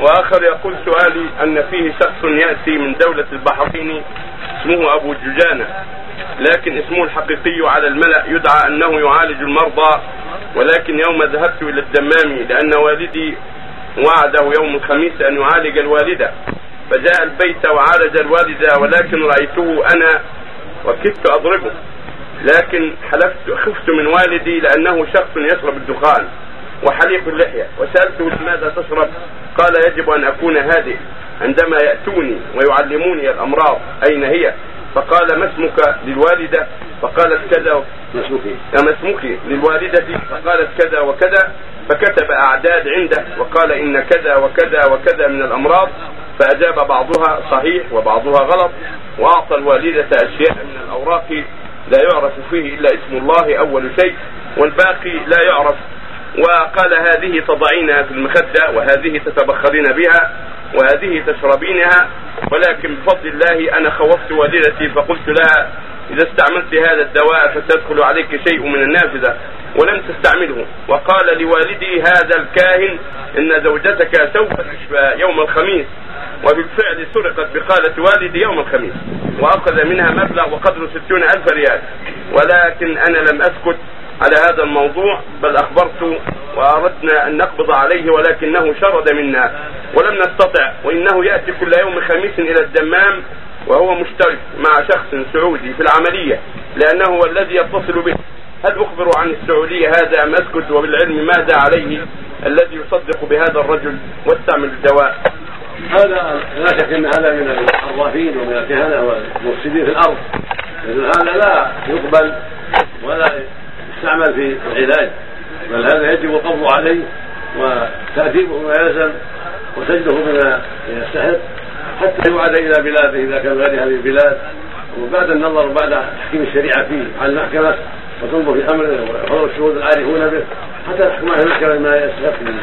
وآخر يقول سؤالي أن فيه شخص يأتي من دولة البحرين اسمه أبو ججانة لكن اسمه الحقيقي على الملأ يدعى أنه يعالج المرضى ولكن يوم ذهبت إلى الدمام لأن والدي وعده يوم الخميس أن يعالج الوالدة فجاء البيت وعالج الوالدة ولكن رأيته أنا وكدت أضربه لكن حلفت خفت من والدي لأنه شخص يشرب الدخان وحليق اللحية وسألته لماذا تشرب؟ قال يجب أن أكون هادئ عندما يأتوني ويعلموني الأمراض أين هي؟ فقال ما اسمك للوالدة؟ فقالت كذا ما اسمك؟ ما اسمك للوالدة؟ فقالت كذا وكذا فكتب أعداد عنده وقال إن كذا وكذا وكذا من الأمراض فأجاب بعضها صحيح وبعضها غلط وأعطى الوالدة أشياء من الأوراق لا يعرف فيه إلا اسم الله أول شيء والباقي لا يعرف وقال هذه تضعينها في المخدة وهذه تتبخرين بها وهذه تشربينها ولكن بفضل الله أنا خوفت والدتي فقلت لها إذا استعملت هذا الدواء فسيدخل عليك شيء من النافذة ولم تستعمله. وقال لوالدي هذا الكاهن إن زوجتك سوف تشفى يوم الخميس وبالفعل سرقت بقالة والدي يوم الخميس وأخذ منها مبلغ وقدره ستون ألف ريال ولكن أنا لم أسكت على هذا الموضوع بل أخبرت وأردنا أن نقبض عليه ولكنه شرد منا ولم نستطع وإنه يأتي كل يوم خميس إلى الدمام وهو مشترك مع شخص سعودي في العملية لأنه هو الذي يتصل به. هل أخبر عن السعودية هذا أم أسكت؟ وبالعلم ماذا عليه الذي يصدق بهذا الرجل واستعمل الدواء؟ هذا لا شك إن هذا من العرافين ومن الكهنة والمفسدين في الأرض هذا لا يقبل ولا يستعمل في العلاج بل هذا يجب القبض عليه وتأديبه ما يلزم وسجده بما يستحق حتى يعاد إلى بلاده إذا كان غير هذه البلاد. وبعد النظر بعد تحكيم الشريعة فيه على المحكمة وتنظر في امره وحضور الشهود العارفون به حتى تحكم على المحكمة ما يستحق من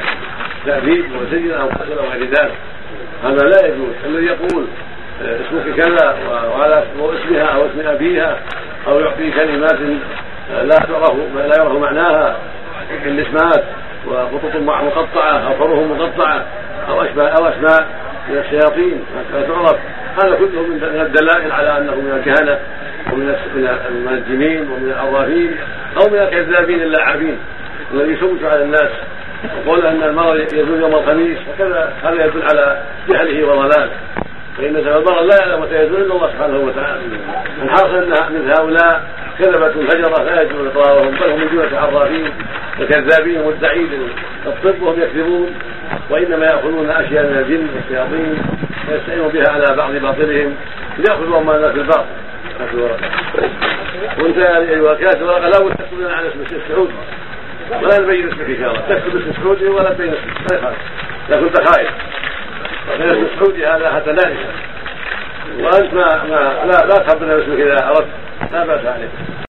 تأديب وسجن أو قتل أو غير ذلك. هذا لا يجوز. الذي يقول اسمك كذا وعلى اسمها أو اسم أبيها أو يعطي كلمات لا تعرف لا يعرف معناها كالنسمات وخطوط مقطعة أو حروف مقطعة أو اشباه أو أسماء من الشياطين لا تعرف. هذا كله من الدلائل على أنه من الكهنة ومن المنجمين ومن العرافين أو من الكذابين اللاعبين الذي يشوش على الناس وقول أن المرض يزول يوم الخميس فكذا هذا يدل على جهله وضلاله. فإن سبب المرض لا يعلم متى يزول إلا الله سبحانه وتعالى. الحاصل أن مثل هؤلاء كذبة فجرة لا يجوز إقرارهم بل هم من جملة عرافين وكذابين مدعين الطب وهم يكذبون وإنما يأخذون أشياء من الجن والشياطين ويستعينون بها على بعض باطلهم ليأخذوا أموال الناس بالباطل وانت أيها الكاتب لا بد تكتب على اسم السعودي ولا نبين اسمك إن شاء الله. تكتب اسم السعودي ولا تبين اسمك. ما يخالف. اذا كنت خايف فاسم السعودي هذا حتى لا وأنت ما, ما لا لا تخبرنا باسمك إذا أردت. باس عليك